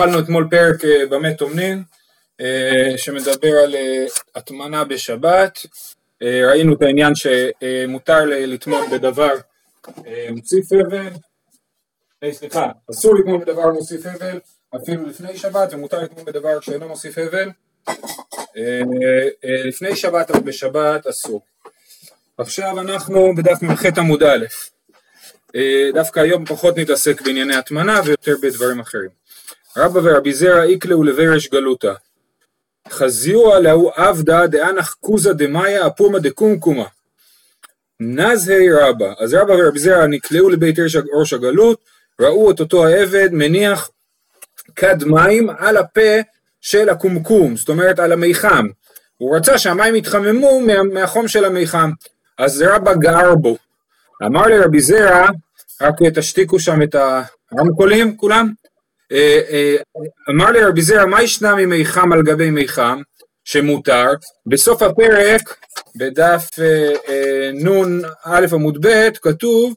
התחלנו אתמול פרק אה, במה טומנין, אה, שמדבר על אה, הטמנה בשבת, ראינו את העניין שמותר לטמון בדבר מוסיף אבל, סליחה, אסור לטמון בדבר מוסיף אבל אפילו לפני שבת, ומותר לטמון בדבר שאינו מוסיף אבל, לפני שבת אבל בשבת אסור. עכשיו אנחנו בדף מ"ח עמוד א', דווקא היום פחות נתעסק בענייני הטמנה ויותר בדברים אחרים. רבא ורבי זרע איקלהו לברש גלותא. חזיוה להו עבדא דאנח קוזא דמאיה אפומה דקומקומה. נזהי רבא. אז רבא ורבי זרע נקלעו לבית ראש הגלות, ראו את אותו העבד מניח כד מים על הפה של הקומקום, זאת אומרת על המיחם. הוא רצה שהמים יתחממו מהחום של המיחם. אז רבא גר בו. אמר לרבי זרע, רק תשתיקו שם את הרמקולים כולם, אמר לי רבי זרע, מה ישנה ממיחם על גבי מיחם, שמותר, בסוף הפרק, בדף אה, נ"א עמוד ב', כתוב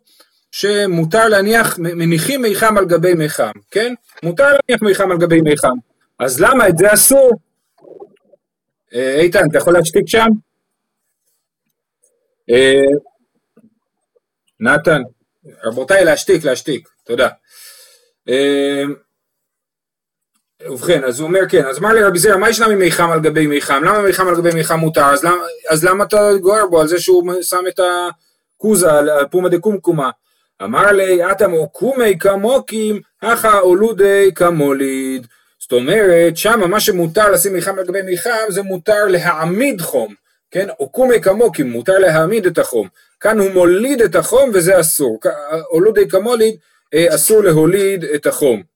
שמותר להניח, מניחים מיחם על גבי מיחם, כן? מותר להניח מיחם על גבי מיחם. אז למה את זה אסור? איתן, אתה יכול להשתיק שם? נתן, רבותיי, להשתיק, להשתיק, תודה. ובכן, אז הוא אומר כן, אז אמר לי רבי זרע, מה ישנה ממיחם על גבי מיחם? למה מיחם על גבי מיחם מותר? אז למה, אז למה אתה גוער בו על זה שהוא שם את הכוזה על פומה דקומקומה? אמר לי, אטם קומי כמוקים, הכא אולודי כמוליד. זאת אומרת, שמה מה שמותר לשים מיחם על גבי מיחם, זה מותר להעמיד חום. כן, קומי כמוקים, מותר להעמיד את החום. כאן הוא מוליד את החום וזה אסור. אולודי כמוליד, אה, אסור להוליד את החום.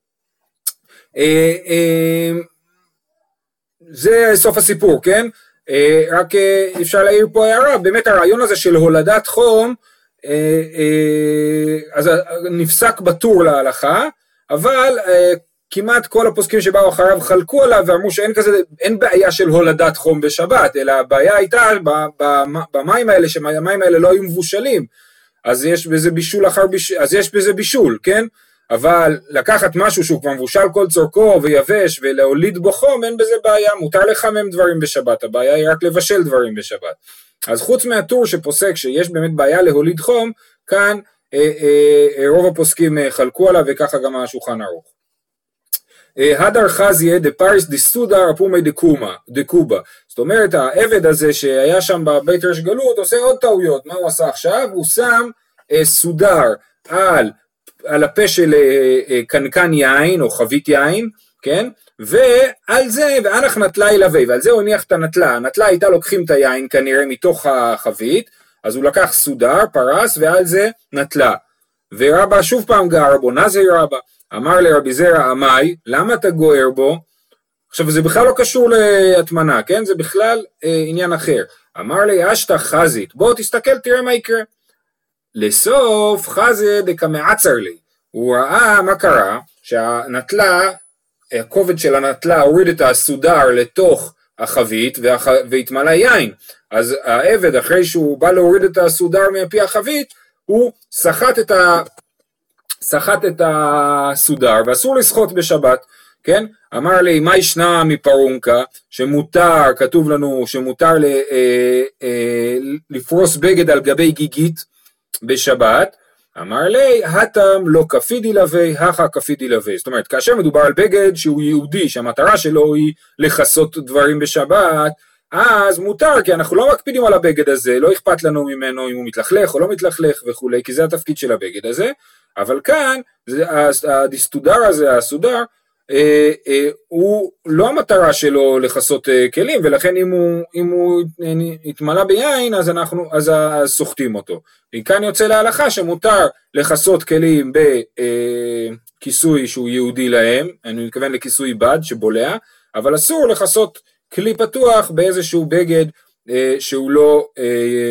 אה, אה, זה סוף הסיפור, כן? אה, רק אפשר להעיר פה הערה, באמת הרעיון הזה של הולדת חום, אז נפסק בטור להלכה, אבל כמעט כל הפוסקים שבאו אחריו חלקו עליו ואמרו שאין כזה, אין בעיה של הולדת חום בשבת, אלא הבעיה הייתה במים האלה, שהמים האלה לא היו מבושלים, אז יש בזה בישול אחר בישול, אז יש בזה בישול, כן? אבל לקחת משהו שהוא כבר מבושל כל צורכו ויבש ולהוליד בו חום אין בזה בעיה, מותר לחמם דברים בשבת, הבעיה היא רק לבשל דברים בשבת. אז חוץ מהטור שפוסק שיש באמת בעיה להוליד חום, כאן אה, אה, אה, רוב הפוסקים אה, חלקו עליו וככה גם השולחן ערוך. אה, הדר חזיה דפריס דיסודר אפומי דקובה. זאת אומרת העבד הזה שהיה שם בבית רש גלות עושה עוד טעויות, מה הוא עשה עכשיו? הוא שם אה, סודר על על הפה של אה, אה, קנקן יין או חבית יין, כן? ועל זה, ואנח נטלה ילווה, ועל זה הוא הניח את הנטלה, הנטלה הייתה לוקחים את היין כנראה מתוך החבית, אז הוא לקח סודר, פרס, ועל זה נטלה. ורבא שוב פעם גר בו, נזי רבא, אמר לרבי זרע עמי, למה אתה גוער בו? עכשיו זה בכלל לא קשור להטמנה, כן? זה בכלל אה, עניין אחר. אמר לי אשתא חזית, בוא תסתכל תראה מה יקרה. לסוף חזה דקמעצר לי. הוא ראה מה קרה, שהנטלה, הכובד של הנטלה הוריד את הסודר לתוך החבית והח... והתמלא יין. אז העבד אחרי שהוא בא להוריד את הסודר מפי החבית, הוא סחט את, ה... סחט את הסודר ואסור לסחוט בשבת, כן? אמר לי מה ישנה מפרונקה שמותר, כתוב לנו שמותר ל... אה, אה, לפרוס בגד על גבי גיגית בשבת, אמר לי, הטם לא כפידי לוי, הכא כפידי לוי. זאת אומרת, כאשר מדובר על בגד שהוא יהודי, שהמטרה שלו היא לכסות דברים בשבת, אז מותר, כי אנחנו לא מקפידים על הבגד הזה, לא אכפת לנו ממנו אם הוא מתלכלך או לא מתלכלך וכולי, כי זה התפקיד של הבגד הזה, אבל כאן, זה, הדיסטודר הזה, הסודר, הוא לא המטרה שלו לכסות אה, כלים ולכן אם הוא, אם הוא התמלא ביין אז אנחנו אז, אז סוחטים אותו. מכאן יוצא להלכה שמותר לכסות כלים בכיסוי שהוא יהודי להם, אני מתכוון לכיסוי בד שבולע, אבל אסור לכסות כלי פתוח באיזשהו בגד שהוא לא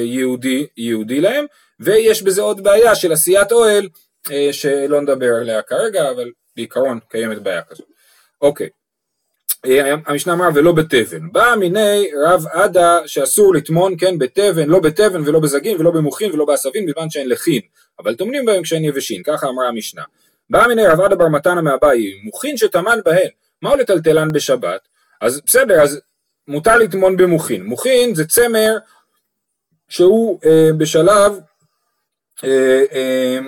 יהודי, יהודי להם, ויש בזה עוד בעיה של עשיית אוהל שלא נדבר עליה כרגע, אבל בעיקרון קיימת בעיה כזאת. אוקיי, אה, המשנה אמרה ולא בתבן. בא מיני רב עדה שאסור לטמון, כן, בתבן, לא בתבן ולא בזגין ולא במוחין ולא בעשבים בזמן שאין לחין, אבל טומנים בהם כשאין יבשין, ככה אמרה המשנה. בא מיני רב עדה בר מתנה מהבאי, מוחין שטמן בהן, מהו לטלטלן בשבת? אז בסדר, אז מותר לטמון במוחין. מוחין זה צמר שהוא אה, בשלב,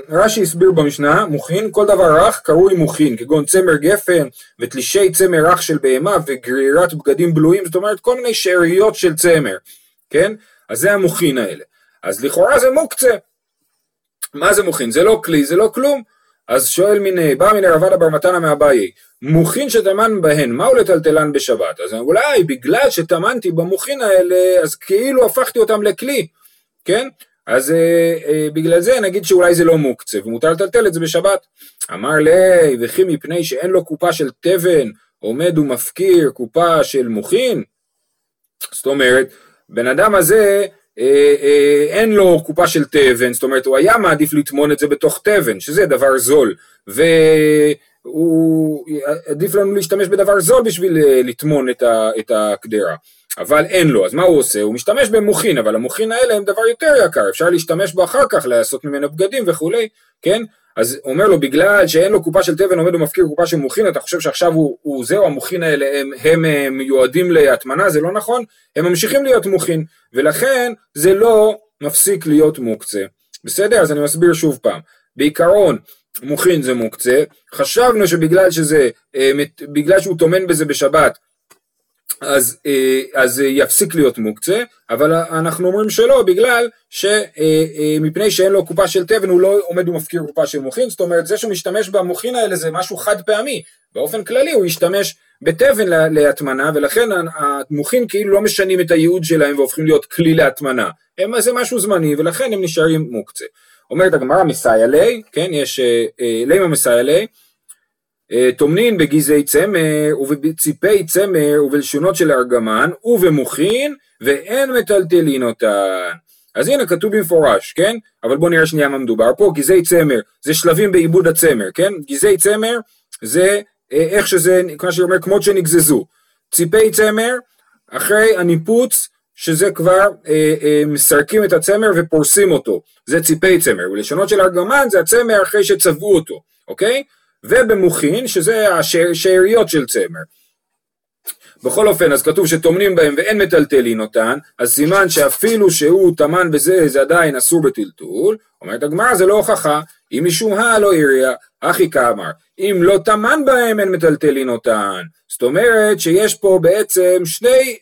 רש"י הסביר במשנה, מוחין, כל דבר רך קרוי מוחין, כגון צמר גפן ותלישי צמר רך של בהמה וגרירת בגדים בלויים, זאת אומרת כל מיני שאריות של צמר, כן? אז זה המוחין האלה. אז לכאורה זה מוקצה. מה זה מוחין? זה לא כלי, זה לא כלום. אז שואל מיני, בא מיני רבדה בר מתנה מאביי, מוחין שטמן בהן, מהו לטלטלן בשבת? אז אולי בגלל שטמנתי במוחין האלה, אז כאילו הפכתי אותם לכלי, כן? אז אה, אה, בגלל זה נגיד שאולי זה לא מוקצה, ומותר לטלטל את זה בשבת. אמר לי, וכי מפני שאין לו קופה של תבן, עומד ומפקיר קופה של מוחין? זאת אומרת, בן אדם הזה, אה, אה, אין לו קופה של תבן, זאת אומרת הוא היה מעדיף לטמון את זה בתוך תבן, שזה דבר זול, והוא עדיף לנו להשתמש בדבר זול בשביל אה, לטמון את, ה, את הקדרה, אבל אין לו, אז מה הוא עושה? הוא משתמש במוחין, אבל המוחין האלה הם דבר יותר יקר, אפשר להשתמש בו אחר כך, לעשות ממנו בגדים וכולי, כן? אז אומר לו, בגלל שאין לו קופה של תבן עומד ומפקיר קופה של מוחין, אתה חושב שעכשיו הוא, הוא זהו, המוחין האלה הם, הם, הם מיועדים להטמנה, זה לא נכון, הם ממשיכים להיות מוחין, ולכן זה לא מפסיק להיות מוקצה. בסדר? אז אני מסביר שוב פעם. בעיקרון, מוחין זה מוקצה, חשבנו שבגלל שזה, אה, בגלל שהוא טומן בזה בשבת, אז, אה, אז יפסיק להיות מוקצה, אבל אנחנו אומרים שלא, בגלל שמפני אה, שאין לו קופה של תבן הוא לא עומד ומפקיר קופה של מוחין, זאת אומרת זה שהוא משתמש במוחין האלה זה משהו חד פעמי, באופן כללי הוא ישתמש בתבן להטמנה ולכן המוחין כאילו לא משנים את הייעוד שלהם והופכים להיות כלי להטמנה, הם, זה משהו זמני ולכן הם נשארים מוקצה. אומרת הגמרא מסיילי, כן, יש אה, לימה מסיילי, אה, טומנין בגזעי צמר ובציפי צמר ובלשונות של ארגמן ובמוחין ואין מטלטלין אותן. אז הנה כתוב במפורש, כן? אבל בואו נראה שנייה מה מדובר פה, גזעי צמר זה שלבים בעיבוד הצמר, כן? גזעי צמר זה אה, איך שזה, כמו שאני אומר, כמות שנגזזו. ציפי צמר, אחרי הניפוץ, שזה כבר אה, אה, מסרקים את הצמר ופורסים אותו, זה ציפי צמר, ולשונות של ארגמן זה הצמר אחרי שצבעו אותו, אוקיי? ובמוחין, שזה השאריות של צמר. בכל אופן, אז כתוב שטומנים בהם ואין מטלטלין אותן, אז סימן שאפילו שהוא טמן בזה, זה עדיין אסור בטלטול. אומרת הגמרא, זה לא הוכחה, אם משום הא לא עיריה, אחי כאמר, אם לא טמן בהם אין מטלטלין אותן. זאת אומרת שיש פה בעצם שני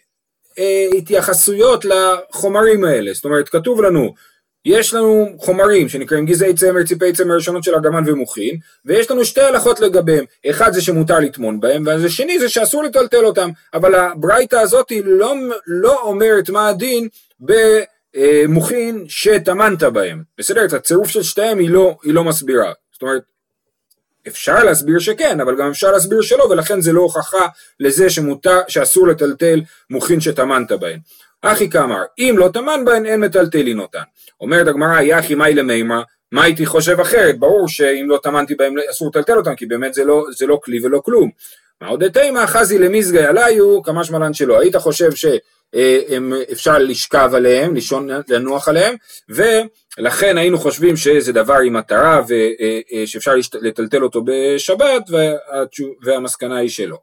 אה, התייחסויות לחומרים האלה. זאת אומרת, כתוב לנו יש לנו חומרים שנקראים גזעי צמר, ציפי צמר ראשונות של ארגמן ומוחין, ויש לנו שתי הלכות לגביהם, אחד זה שמותר לטמון בהם, והשני זה שאסור לטלטל אותם, אבל הברייתא הזאת לא, לא אומרת מה הדין במוחין שטמנת בהם, בסדר? את הצירוף של שתיהם היא לא, היא לא מסבירה, זאת אומרת, אפשר להסביר שכן, אבל גם אפשר להסביר שלא, ולכן זה לא הוכחה לזה שמותר, שאסור לטלטל מוחין שטמנת בהם. אחי כאמר, אם לא טמן בהן אין מטלטלין אותן. אומרת הגמרא, יחי מאי למימה, מה הייתי חושב אחרת? ברור שאם לא טמנתי בהם אסור לטלטל אותם, כי באמת זה לא, זה לא כלי ולא כלום. מה עוד תימא חזי למזגי עליו, כמה שמלן שלא. היית חושב שאפשר לשכב עליהם, לישון, לנוח עליהם, ולכן היינו חושבים שזה דבר עם מטרה ושאפשר לטלטל אותו בשבת, והמסקנה היא שלא.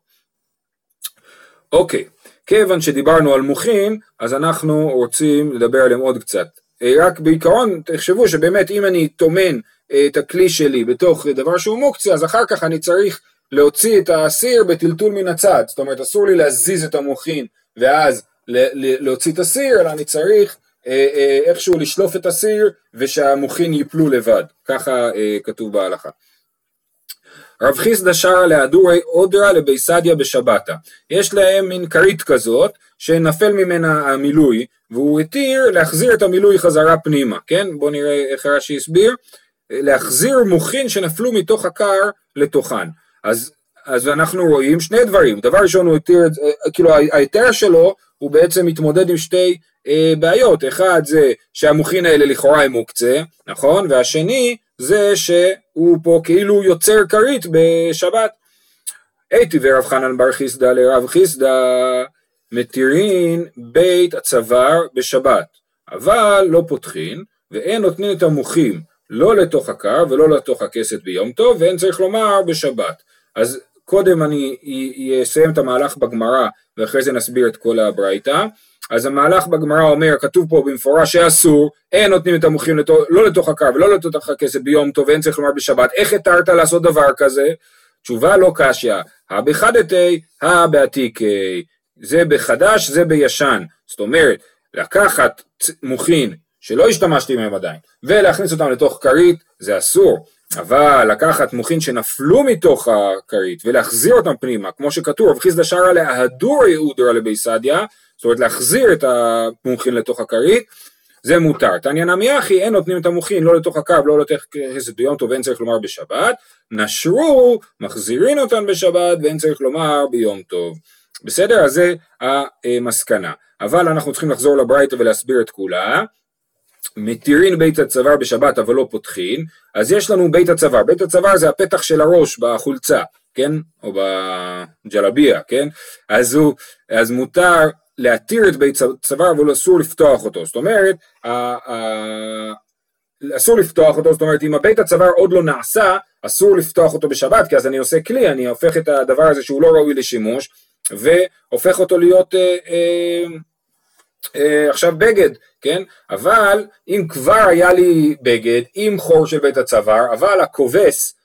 אוקיי. כיוון שדיברנו על מוחין, אז אנחנו רוצים לדבר עליהם עוד קצת. אה, רק בעיקרון, תחשבו שבאמת אם אני טומן אה, את הכלי שלי בתוך דבר שהוא מוקצה, אז אחר כך אני צריך להוציא את הסיר בטלטול מן הצד. זאת אומרת, אסור לי להזיז את המוחין ואז להוציא את הסיר, אלא אני צריך אה, איכשהו לשלוף את הסיר ושהמוחין ייפלו לבד. ככה כתוב בהלכה. רב חיסדא שרה להדורי אודרה לביסדיה בשבתה. יש להם מין כרית כזאת שנפל ממנה המילוי והוא התיר להחזיר את המילוי חזרה פנימה, כן? בואו נראה איך רש"י הסביר. להחזיר מוחין שנפלו מתוך הקר לתוכן. אז, אז אנחנו רואים שני דברים. דבר ראשון הוא התיר, כאילו ההיתר שלו הוא בעצם מתמודד עם שתי אה, בעיות. אחד זה שהמוחין האלה לכאורה הם מוקצה, נכון? והשני זה שהוא פה כאילו יוצר כרית בשבת. הייתי ורב חנן בר חיסדא לרב חיסדא מתירין בית הצוואר בשבת, אבל לא פותחין ואין נותנים את המוחים לא לתוך הקר ולא לתוך הכסת ביום טוב ואין צריך לומר בשבת. אז קודם אני אסיים את המהלך בגמרא ואחרי זה נסביר את כל הברייתא. אז המהלך בגמרא אומר, כתוב פה במפורש שאסור, אין נותנים את המוחים לתוך, לא לתוך הקר ולא לתוך הכסף ביום טוב, אין צריך לומר בשבת, איך התרת לעשות דבר כזה? תשובה לא קשיא, הא בחדתי, הא בעתיקי, זה בחדש, זה בישן, זאת אומרת, לקחת מוחין שלא השתמשתי מהם עדיין, ולהכניס אותם לתוך כרית, זה אסור, אבל לקחת מוחין שנפלו מתוך הכרית ולהחזיר אותם פנימה, כמו שכתוב, רב חיסדא שרא להדורי אודרא לבי זאת אומרת להחזיר את המוחין לתוך הכרית, זה מותר. תניא נמי אחי, אין נותנים את המוחין לא לתוך הקו, לא לתוך כסף ביום טוב, ואין צריך לומר בשבת, נשרו, מחזירים אותן בשבת, ואין צריך לומר ביום טוב. בסדר? אז זה המסקנה. אבל אנחנו צריכים לחזור לברייתא ולהסביר את כולה. מתירין בית הצוואר בשבת אבל לא פותחין, אז יש לנו בית הצוואר, בית הצוואר זה הפתח של הראש בחולצה, כן? או בג'לביה, כן? אז, הוא, אז מותר להתיר את בית צוואר אבל אסור לפתוח אותו, זאת אומרת, אסור לפתוח אותו, זאת אומרת אם הבית הצוואר עוד לא נעשה, אסור לפתוח אותו בשבת, כי אז אני עושה כלי, אני הופך את הדבר הזה שהוא לא ראוי לשימוש, והופך אותו להיות אה, אה, אה, עכשיו בגד, כן? אבל אם כבר היה לי בגד עם חור של בית הצוואר, אבל הכובס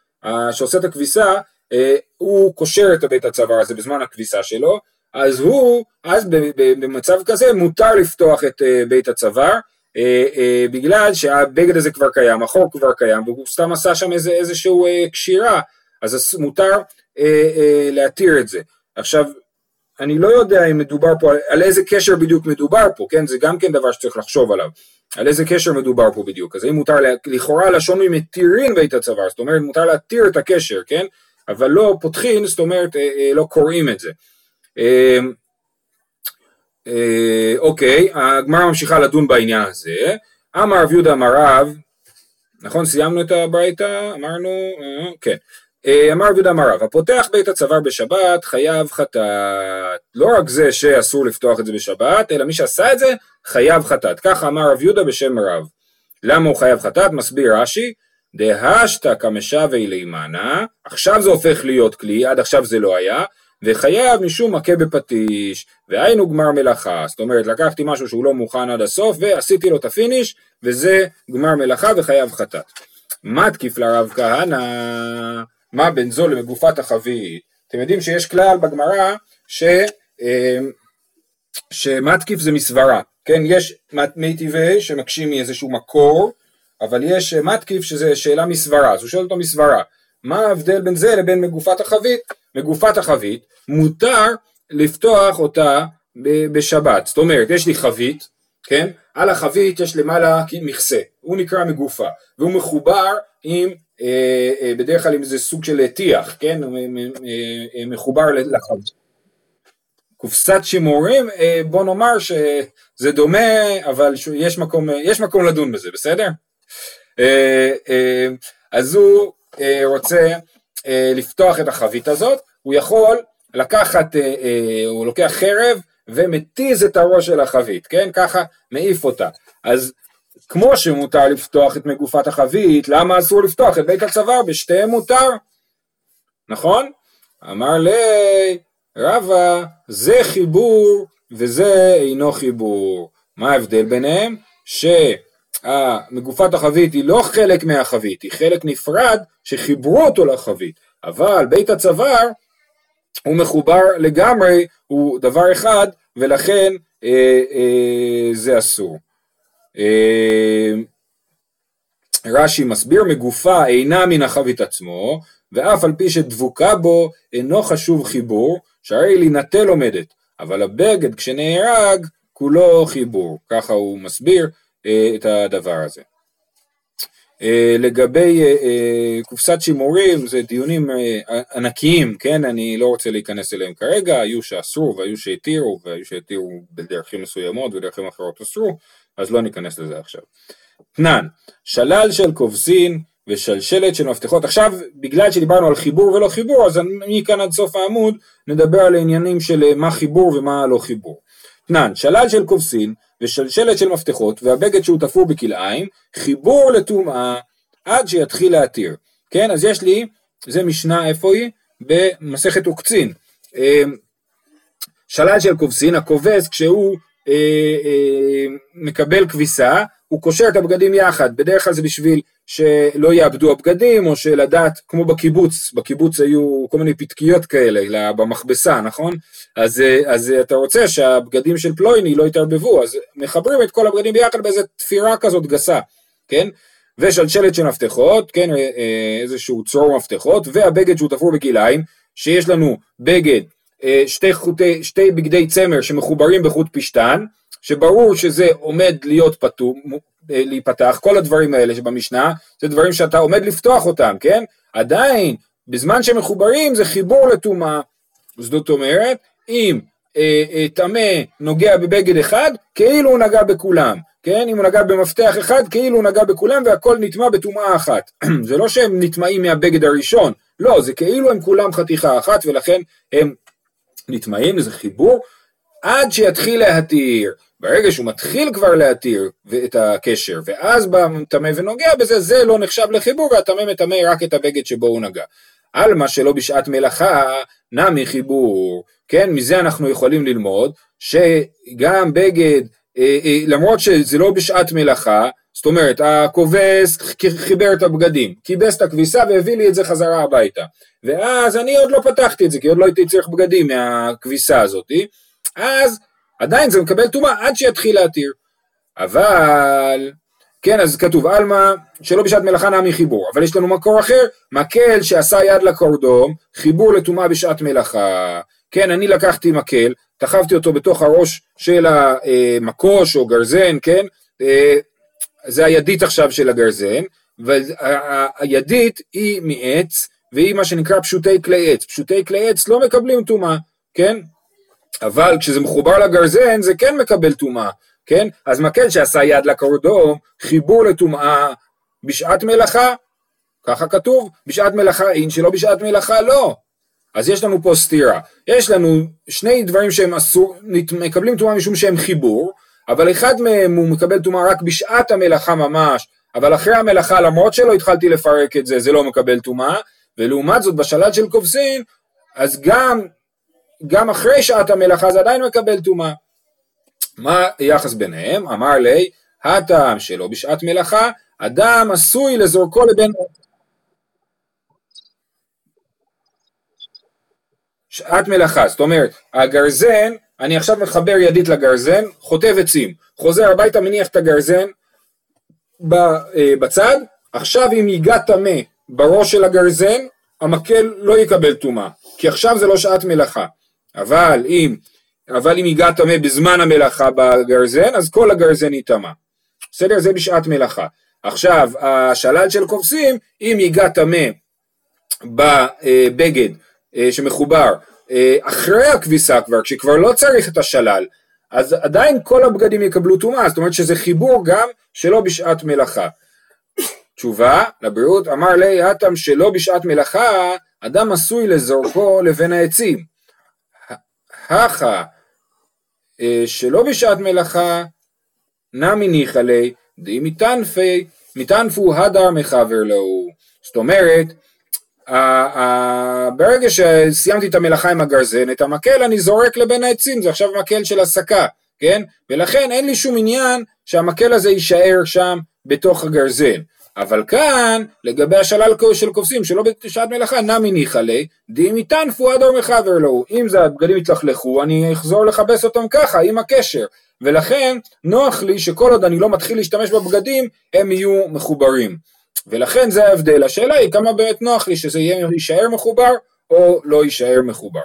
שעושה את הכביסה, אה, הוא קושר את בית הצוואר הזה בזמן הכביסה שלו, אז הוא, אז במצב כזה מותר לפתוח את אה, בית הצוואר, אה, אה, בגלל שהבגד הזה כבר קיים, החור כבר קיים, והוא סתם עשה שם איזה, איזשהו קשירה, אז מותר להתיר את זה. עכשיו, אני לא יודע אם מדובר פה, על, איזה קשר בדיוק מדובר פה, כן? זה גם כן דבר שצריך לחשוב עליו. על איזה קשר מדובר פה בדיוק. אז האם מותר, לכאורה לשון ממתירין בית הצוואר, זאת אומרת מותר להתיר את הקשר, כן? אבל לא פותחים, זאת אומרת לא קוראים את זה. אה, אוקיי, הגמרא ממשיכה לדון בעניין הזה. אמר רב יהודה אמר רב, נכון סיימנו את הברייתא? אמרנו, אה, כן. אה, אמר רב יהודה אמר רב, הפותח בית הצוואר בשבת חייב חטאת. לא רק זה שאסור לפתוח את זה בשבת, אלא מי שעשה את זה חייב חטאת. ככה אמר רב יהודה בשם רב. למה הוא חייב חטאת? מסביר רש"י, דהשתא קמשוי ליה מנא, עכשיו זה הופך להיות כלי, עד עכשיו זה לא היה, וחייב משום מכה בפטיש, והיינו גמר מלאכה, זאת אומרת לקחתי משהו שהוא לא מוכן עד הסוף ועשיתי לו את ה finish וזה גמר מלאכה וחייב חטאת. מתקיף לרב כהנא, מה בין זו למגופת החבית? אתם יודעים שיש כלל בגמרא ש... אה, שמתקיף זה מסברה, כן? יש מי טבעי שמקשים מאיזשהו מקור, אבל יש מתקיף שזה שאלה מסברה, אז הוא שואל אותו מסברה, מה ההבדל בין זה לבין מגופת החבית? מגופת החבית מותר לפתוח אותה בשבת, זאת אומרת יש לי חבית, כן? על החבית יש למעלה מכסה, הוא נקרא מגופה, והוא מחובר עם, אה, אה, בדרך כלל עם איזה סוג של טיח, כן? אה, מחובר לחבית. קופסת שימורים, אה, בוא נאמר שזה דומה, אבל יש מקום, יש מקום לדון בזה, בסדר? אה, אה, אז הוא רוצה לפתוח את החבית הזאת, הוא יכול לקחת, הוא לוקח חרב ומתיז את הראש של החבית, כן? ככה מעיף אותה. אז כמו שמותר לפתוח את מגופת החבית, למה אסור לפתוח את בית הצוואר? בשתיהם מותר, נכון? אמר לי, רבא, זה חיבור וזה אינו חיבור. מה ההבדל ביניהם? שמגופת החבית היא לא חלק מהחבית, היא חלק נפרד שחיברו אותו לחבית, אבל בית הצוואר הוא מחובר לגמרי, הוא דבר אחד, ולכן אה, אה, זה אסור. אה, רש"י מסביר מגופה אינה מן החבית עצמו, ואף על פי שדבוקה בו אינו חשוב חיבור, שהרי לינטל עומדת, אבל הבגד כשנהרג כולו חיבור, ככה הוא מסביר את הדבר הזה. אה, לגבי אה, אה, קופסת שימורים זה דיונים ענקיים, כן, אני לא רוצה להיכנס אליהם כרגע, היו שאסרו והיו שהתירו והיו שהתירו בדרכים מסוימות ודרכים אחרות אסרו, אז לא ניכנס לזה עכשיו. תנן, שלל של כובסין ושלשלת של מפתחות. עכשיו, בגלל שדיברנו על חיבור ולא חיבור, אז מכאן עד סוף העמוד נדבר על העניינים של מה חיבור ומה לא חיבור. תנן, שלל של כובסין ושלשלת של מפתחות והבגד שהוא תפור בכלאיים, חיבור לטומאה עד שיתחיל להתיר. כן, אז יש לי, זה משנה איפה היא? במסכת עוקצין. שלל של כובסין, הכובס כשהוא אה, אה, מקבל כביסה, הוא קושר את הבגדים יחד, בדרך כלל זה בשביל שלא יאבדו הבגדים, או שלדעת, כמו בקיבוץ, בקיבוץ היו כל מיני פתקיות כאלה במכבסה, נכון? אז, אה, אז אתה רוצה שהבגדים של פלויני לא יתערבבו, אז מחברים את כל הבגדים ביחד באיזה תפירה כזאת גסה, כן? ושלשלת של מפתחות, כן, איזשהו צרור מפתחות, והבגד שהוא תפור בכליים, שיש לנו בגד אה, שתי, חוטי, שתי בגדי צמר שמחוברים בחוט פשטן, שברור שזה עומד להיות פתום, אה, להיפתח, כל הדברים האלה שבמשנה, זה דברים שאתה עומד לפתוח אותם, כן? עדיין, בזמן שהם מחוברים זה חיבור לטומאה. זאת אומרת, אם אה, טמא נוגע בבגד אחד, כאילו הוא נגע בכולם, כן? אם הוא נגע במפתח אחד, כאילו הוא נגע בכולם והכל נטמע בטומאה אחת. זה לא שהם נטמעים מהבגד הראשון, לא, זה כאילו הם כולם חתיכה אחת ולכן הם נטמעים, זה חיבור, עד שיתחיל להתיר. ברגע שהוא מתחיל כבר להתיר את הקשר, ואז בא טמא ונוגע בזה, זה לא נחשב לחיבור, והטמא מטמא רק את הבגד שבו הוא נגע. על מה שלא בשעת מלאכה, נמי חיבור. כן, מזה אנחנו יכולים ללמוד, שגם בגד, אה, אה, למרות שזה לא בשעת מלאכה, זאת אומרת, הכובס חיבר את הבגדים, כיבס את הכביסה והביא לי את זה חזרה הביתה. ואז אני עוד לא פתחתי את זה, כי עוד לא הייתי צריך בגדים מהכביסה הזאת, אז עדיין זה מקבל טומאה עד שיתחיל להתיר. אבל, כן, אז כתוב, עלמא, שלא בשעת מלאכה נעמי חיבור, אבל יש לנו מקור אחר, מקל שעשה יד לקורדום, חיבור לטומאה בשעת מלאכה. כן, אני לקחתי מקל, תחבתי אותו בתוך הראש של המקוש או גרזן, כן, אה, זה הידית עכשיו של הגרזן, והידית היא מעץ, והיא מה שנקרא פשוטי כלי עץ. פשוטי כלי עץ לא מקבלים טומאה, כן? אבל כשזה מחובר לגרזן זה כן מקבל טומאה, כן? אז מקל שעשה יד לקורדום, חיבור לטומאה בשעת מלאכה, ככה כתוב, בשעת מלאכה אין, שלא בשעת מלאכה לא. אז יש לנו פה סתירה. יש לנו שני דברים שהם אסור, מקבלים טומאה משום שהם חיבור, אבל אחד מהם הוא מקבל טומאה רק בשעת המלאכה ממש, אבל אחרי המלאכה למרות שלא התחלתי לפרק את זה, זה לא מקבל טומאה, ולעומת זאת בשלט של כובסין, אז גם, גם אחרי שעת המלאכה זה עדיין מקבל טומאה. מה היחס ביניהם? אמר לי, הטעם שלו בשעת מלאכה, אדם עשוי לזורקו לבין... שעת מלאכה, זאת אומרת, הגרזן, אני עכשיו מחבר ידית לגרזן, חוטב עצים, חוזר הביתה, מניח את הגרזן אה, בצד, עכשיו אם ייגע טמא בראש של הגרזן, המקל לא יקבל טומאה, כי עכשיו זה לא שעת מלאכה. אבל אם, אבל אם ייגע טמא בזמן המלאכה בגרזן, אז כל הגרזן ייטמא. בסדר? זה בשעת מלאכה. עכשיו, השלל של כובסים, אם ייגע טמא בבגד אה, שמחובר אה, אחרי הכביסה כבר, כשכבר לא צריך את השלל, אז עדיין כל הבגדים יקבלו טומאה, זאת אומרת שזה חיבור גם שלא בשעת מלאכה. תשובה לבריאות, אמר לי הטם שלא בשעת מלאכה, אדם עשוי לזורקו לבין העצים. הכה אה, שלא בשעת מלאכה, נמי ניחא לי, די מטנפי, מטנפו הדר מחבר לו. זאת אומרת, ברגע שסיימתי את המלאכה עם הגרזן, את המקל אני זורק לבין העצים, זה עכשיו מקל של הסקה, כן? ולכן אין לי שום עניין שהמקל הזה יישאר שם בתוך הגרזן. אבל כאן, לגבי השלל של כובסים שלא בשעת מלאכה, נמי ניחא ליה, דאם יטנפו אור מחבר לו. אם זה הבגדים יתלכלכו, אני אחזור לכבס אותם ככה, עם הקשר. ולכן, נוח לי שכל עוד אני לא מתחיל להשתמש בבגדים, הם יהיו מחוברים. ולכן זה ההבדל. השאלה היא כמה באמת נוח לי שזה יישאר מחובר או לא יישאר מחובר.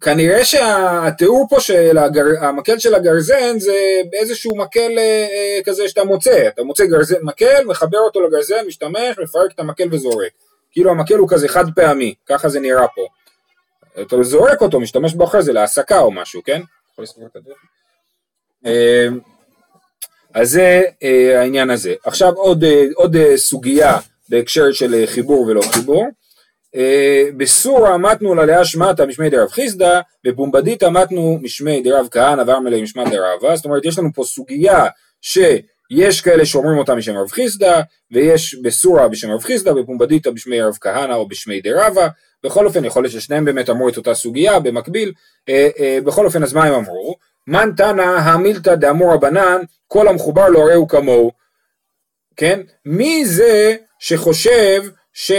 כנראה שהתיאור פה של הגר... המקל של הגרזן זה באיזשהו מקל אה, אה, כזה שאתה מוצא, אתה מוצא גרזן, מקל, מחבר אותו לגרזן, משתמש, מפרק את המקל וזורק. כאילו המקל הוא כזה חד פעמי, ככה זה נראה פה. אתה זורק אותו, משתמש בו אחרי זה להעסקה או משהו, כן? אה, אז זה אה, העניין הזה. עכשיו עוד, אה, עוד סוגיה בהקשר של חיבור ולא חיבור. בסורה מתנו ללאה שמטה משמי דרב חיסדא, בפומבדיתא מתנו משמי דרב כהנא ואמר ליה משמע דרבה, זאת אומרת יש לנו פה סוגיה ש... יש כאלה שאומרים אותם בשם רב חיסדא, ויש בסורה בשם רב חיסדא, בפומבדיתא בשמי רב כהנא או בשמי די רבא, בכל אופן יכול להיות ששניהם באמת אמרו את אותה סוגיה במקביל, אה, אה, בכל אופן אז מה הם אמרו? מן תנא המילתא דאמור רבנן כל המחובר לא ראו כמוהו, כן? מי זה שחושב ש...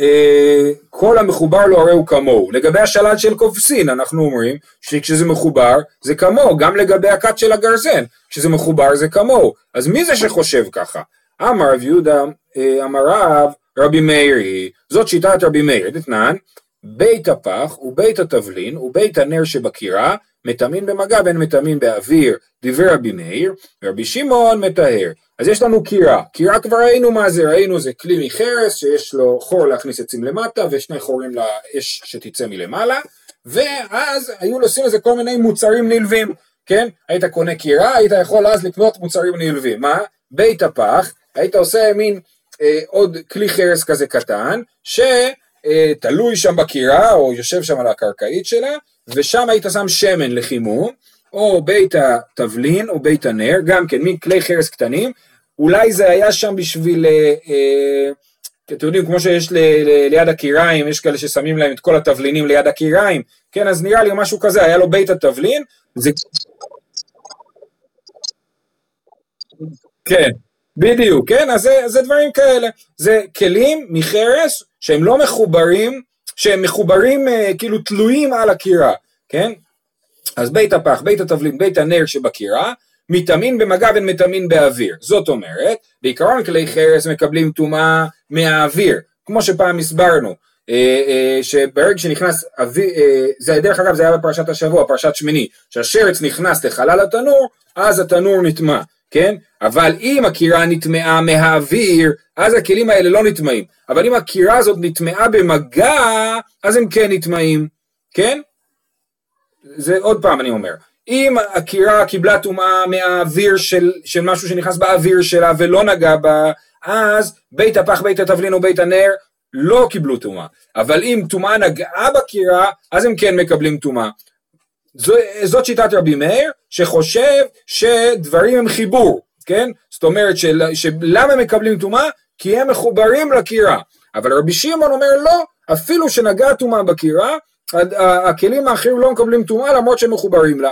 אה, כל המחובר לו הרי הוא כמוהו. לגבי השלט של קופסין אנחנו אומרים שכשזה מחובר זה כמוהו, גם לגבי הכת של הגרזן, כשזה מחובר זה כמוהו. אז מי זה שחושב ככה? אמר רב יהודה, אה, אמר רב, רבי מאיר היא, זאת שיטת רבי מאיר, דתנן, בית הפח ובית התבלין ובית הנר שבקירה מטמין במגע ואין מטמין באוויר, דברי רבי מאיר, ורבי שמעון מטהר. אז יש לנו קירה, קירה כבר ראינו מה זה, ראינו זה כלי מחרס שיש לו חור להכניס עצים למטה ושני חורים לאש שתצא מלמעלה, ואז היו עושים לזה כל מיני מוצרים נלווים, כן? היית קונה קירה, היית יכול אז לקנות מוצרים נלווים, מה? בית הפח, היית עושה מין אה, עוד כלי חרס כזה קטן, שתלוי שם בקירה או יושב שם על הקרקעית שלה, ושם היית שם שמן לחימום, או בית התבלין או בית הנר, גם כן מכלי חרס קטנים, אולי זה היה שם בשביל, אה, אה, אתם יודעים, כמו שיש ל, ל, ליד הקיריים, יש כאלה ששמים להם את כל התבלינים ליד הקיריים, כן, אז נראה לי משהו כזה, היה לו בית התבלין, זה... כן, בדיוק, כן, אז זה, זה דברים כאלה, זה כלים מחרס שהם לא מחוברים, שהם מחוברים אה, כאילו תלויים על הקירה, כן? אז בית הפח, בית התבלין, בית הנר שבקירה, מטמין במגע בין מטמין באוויר. זאת אומרת, בעיקרון כלי חרס מקבלים טומאה מהאוויר, כמו שפעם הסברנו, אה, אה, שברגע שנכנס אוויר, זה דרך אגב זה היה בפרשת השבוע, פרשת שמיני, שהשרץ נכנס לחלל התנור, אז התנור נטמע, כן? אבל אם הקירה נטמעה מהאוויר, אז הכלים האלה לא נטמעים. אבל אם הקירה הזאת נטמעה במגע, אז הם כן נטמעים, כן? זה עוד פעם אני אומר, אם הקירה קיבלה טומאה מהאוויר של, של משהו שנכנס באוויר שלה ולא נגע בה, אז בית הפח, בית התבלין או בית הנר לא קיבלו טומאה. אבל אם טומאה נגעה בקירה, אז הם כן מקבלים טומאה. זו, זאת שיטת רבי מאיר, שחושב שדברים הם חיבור, כן? זאת אומרת, של, שלמה מקבלים טומאה? כי הם מחוברים לקירה. אבל רבי שמעון אומר לא, אפילו שנגעה טומאה בקירה, הכלים האחרים לא מקבלים טומאה למרות שהם מחוברים לה.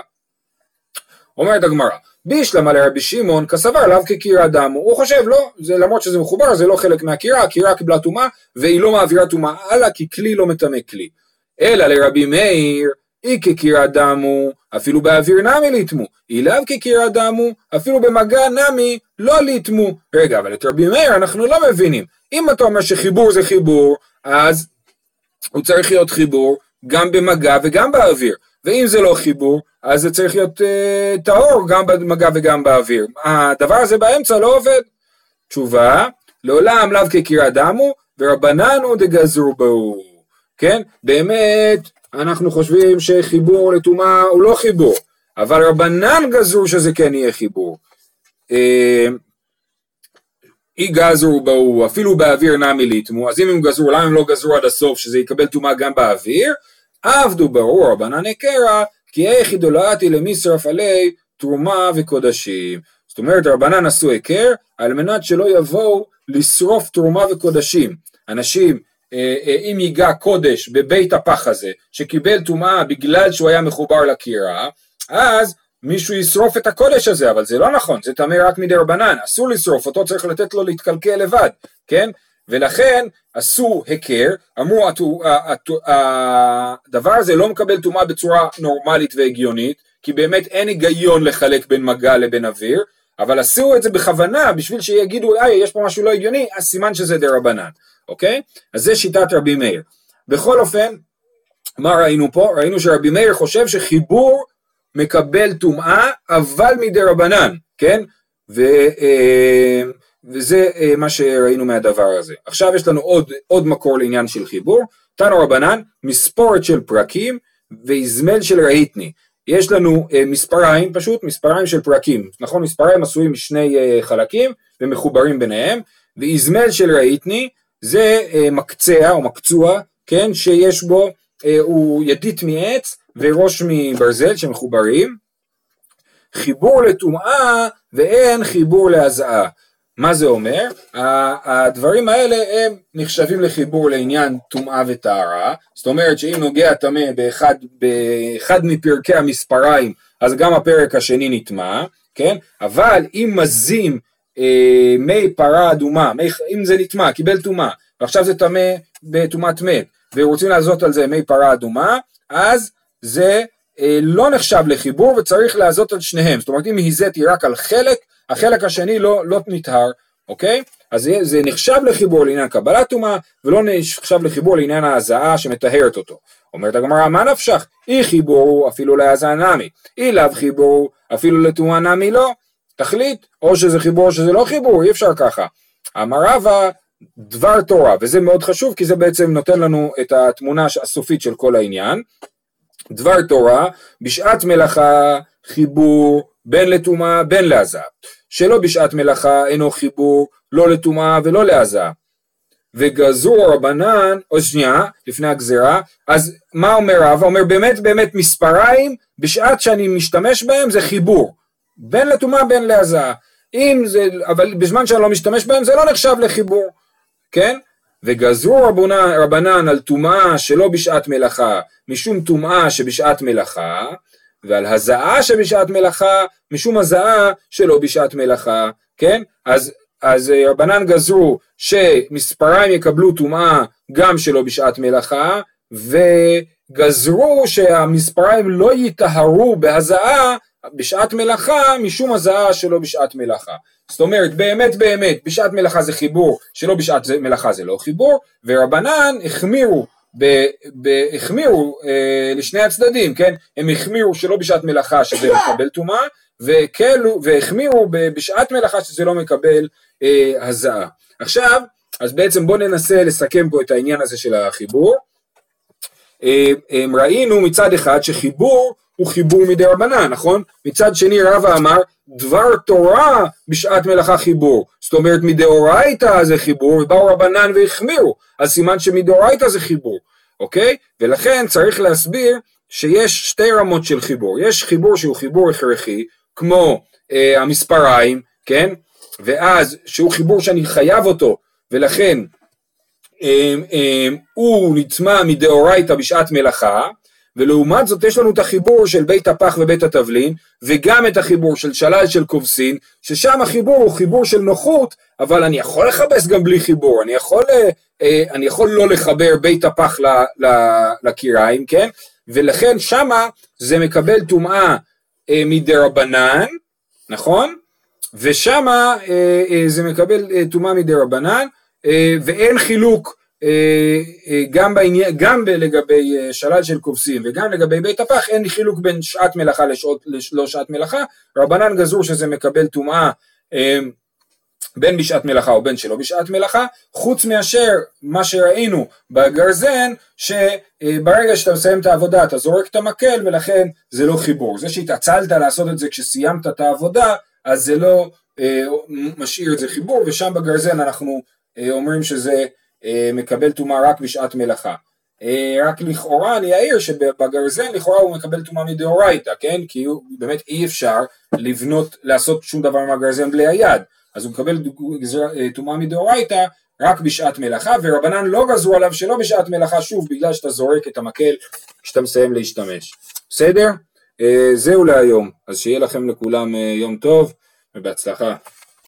אומרת הגמרא, בישלמה לרבי שמעון כסבר לאו כקירה דמו, הוא חושב לא, זה, למרות שזה מחובר זה לא חלק מהקירה, הקירה קיבלה טומאה והיא לא מעבירה טומאה הלאה כי כלי לא מטמא כלי. אלא לרבי מאיר אי כקירה דמו, אפילו באוויר נמי ליטמו, אי לאו כקירה דמו, אפילו במגע נמי לא ליטמו. רגע, אבל את רבי מאיר אנחנו לא מבינים. אם אתה אומר שחיבור זה חיבור, אז הוא צריך להיות חיבור גם במגע וגם באוויר. ואם זה לא חיבור, אז זה צריך להיות אה, טהור גם במגע וגם באוויר. הדבר הזה באמצע לא עובד. תשובה, לעולם לאו כקירה דמו, ורבנן הוא דגזרו בו. כן? באמת, אנחנו חושבים שחיבור לטומאה הוא לא חיבור, אבל רבנן גזרו שזה כן יהיה חיבור. אה, אי גזרו בו, אפילו באוויר נמי ליטמו, אז אם הם גזרו, למה הם לא גזרו עד הסוף שזה יקבל טומאה גם באוויר? עבדו ברור רבנן קרא, כי איך דולעתי למשרף עלי תרומה וקודשים. זאת אומרת רבנן עשו היכר על מנת שלא יבואו לשרוף תרומה וקודשים. אנשים אם ייגע קודש בבית הפח הזה שקיבל טומאה בגלל שהוא היה מחובר לקירה אז מישהו ישרוף את הקודש הזה אבל זה לא נכון זה טמא רק מדי רבנן אסור לשרוף אותו צריך לתת לו להתקלקל לבד כן? ולכן עשו היכר, אמרו הדבר הזה לא מקבל טומאה בצורה נורמלית והגיונית, כי באמת אין היגיון לחלק בין מגע לבין אוויר, אבל עשו את זה בכוונה בשביל שיגידו, אה, יש פה משהו לא הגיוני, אז סימן שזה דה רבנן, אוקיי? אז זה שיטת רבי מאיר. בכל אופן, מה ראינו פה? ראינו שרבי מאיר חושב שחיבור מקבל טומאה, אבל מדי רבנן, כן? ו... אה, וזה אה, מה שראינו מהדבר הזה. עכשיו יש לנו עוד, עוד מקור לעניין של חיבור, תנו רבנן, מספורת של פרקים ואזמל של רהיטני. יש לנו אה, מספריים, פשוט מספריים של פרקים, נכון? מספריים עשויים משני אה, חלקים ומחוברים ביניהם, ואזמל של רהיטני זה אה, מקצע או מקצוע, כן? שיש בו, הוא ידית מעץ וראש מברזל שמחוברים. חיבור לטומאה ואין חיבור להזעה. מה זה אומר? הדברים האלה הם נחשבים לחיבור לעניין טומאה וטהרה, זאת אומרת שאם נוגע טמא באחד, באחד מפרקי המספריים אז גם הפרק השני נטמע, כן? אבל אם מזים אה, מי פרה אדומה, מי, אם זה נטמע, קיבל טומאה, ועכשיו זה טמא בטומאת מת, ורוצים לעזות על זה מי פרה אדומה, אז זה אה, לא נחשב לחיבור וצריך לעזות על שניהם, זאת אומרת אם היזיתי רק על חלק, החלק השני לא, לא נטהר, אוקיי? אז זה, זה נחשב לחיבור לעניין קבלת טומאה, ולא נחשב לחיבור לעניין ההזעה שמטהרת אותו. אומרת הגמרא, מה נפשך? אי חיבור אפילו להזעה נמי, אי לאו חיבור אפילו לטומאה נמי לא. תחליט, או שזה חיבור או שזה לא חיבור, אי אפשר ככה. אמר רבא, דבר תורה, וזה מאוד חשוב כי זה בעצם נותן לנו את התמונה הסופית של כל העניין. דבר תורה, בשעת מלאכה חיבור בין לטומאה בין להזעה, שלא בשעת מלאכה אינו חיבור לא לטומאה ולא להזעה. וגזרו רבנן, או שנייה, לפני הגזירה, אז מה אומר רבא? אומר באמת באמת מספריים, בשעת שאני משתמש בהם זה חיבור, בין לטומאה בין להזעה. אם זה, אבל בזמן שאני לא משתמש בהם זה לא נחשב לחיבור, כן? וגזרו רבנן, רבנן על טומאה שלא בשעת מלאכה, משום טומאה שבשעת מלאכה, ועל הזעה שבשעת מלאכה, משום הזעה שלא בשעת מלאכה, כן? אז, אז אה, רבנן גזרו שמספריים יקבלו טומאה גם שלא בשעת מלאכה, וגזרו שהמספריים לא יטהרו בהזעה בשעת מלאכה משום הזעה שלא בשעת מלאכה. זאת אומרת באמת באמת בשעת מלאכה זה חיבור שלא בשעת מלאכה זה לא חיבור ורבנן החמירו החמירו אה, לשני הצדדים, כן? הם החמירו שלא בשעת מלאכה שזה מקבל טומאה, והחמירו בשעת מלאכה שזה לא מקבל אה, הזעה. עכשיו, אז בעצם בואו ננסה לסכם פה את העניין הזה של החיבור. אה, אה, ראינו מצד אחד שחיבור הוא חיבור מדי רבנן, נכון? מצד שני רבא אמר דבר תורה בשעת מלאכה חיבור, זאת אומרת מדאורייתא זה חיבור ובאו רבנן והחמירו, אז סימן שמדאורייתא זה חיבור, אוקיי? ולכן צריך להסביר שיש שתי רמות של חיבור, יש חיבור שהוא חיבור הכרחי, כמו אה, המספריים, כן? ואז שהוא חיבור שאני חייב אותו, ולכן אה, אה, הוא נטמע מדאורייתא בשעת מלאכה, ולעומת זאת יש לנו את החיבור של בית הפח ובית התבלין, וגם את החיבור של שלל של כובסין, ששם החיבור הוא חיבור של נוחות, אבל אני יכול לכבס גם בלי חיבור, אני יכול, אה, אה, אני יכול לא לחבר בית הפח לקיריים, כן? ולכן שמה זה מקבל טומאה אה, מדרבנן, נכון? ושמה זה מקבל טומאה מדרבנן, ואין חילוק גם, בעניין, גם לגבי אה, שלל של כובסים וגם לגבי בית הפח אין חילוק בין שעת מלאכה לשעות, ללא שעת מלאכה, רבנן גזרו שזה מקבל טומאה בין בשעת מלאכה או בין שלא בשעת מלאכה, חוץ מאשר מה שראינו בגרזן, שברגע שאתה מסיים את העבודה אתה זורק את המקל ולכן זה לא חיבור. זה שהתעצלת לעשות את זה כשסיימת את העבודה, אז זה לא אה, משאיר את זה חיבור, ושם בגרזן אנחנו אה, אומרים שזה אה, מקבל טומאה רק בשעת מלאכה. אה, רק לכאורה אני אעיר שבגרזן לכאורה הוא מקבל טומאה מדאורייתא, כן? כי הוא באמת אי אפשר לבנות, לעשות שום דבר עם הגרזן בלי היד, אז הוא מקבל אה, טומאה מדאורייתא רק בשעת מלאכה, ורבנן לא גזרו עליו שלא בשעת מלאכה שוב, בגלל שאתה זורק את המקל כשאתה מסיים להשתמש. בסדר? זהו להיום, אז שיהיה לכם לכולם יום טוב ובהצלחה.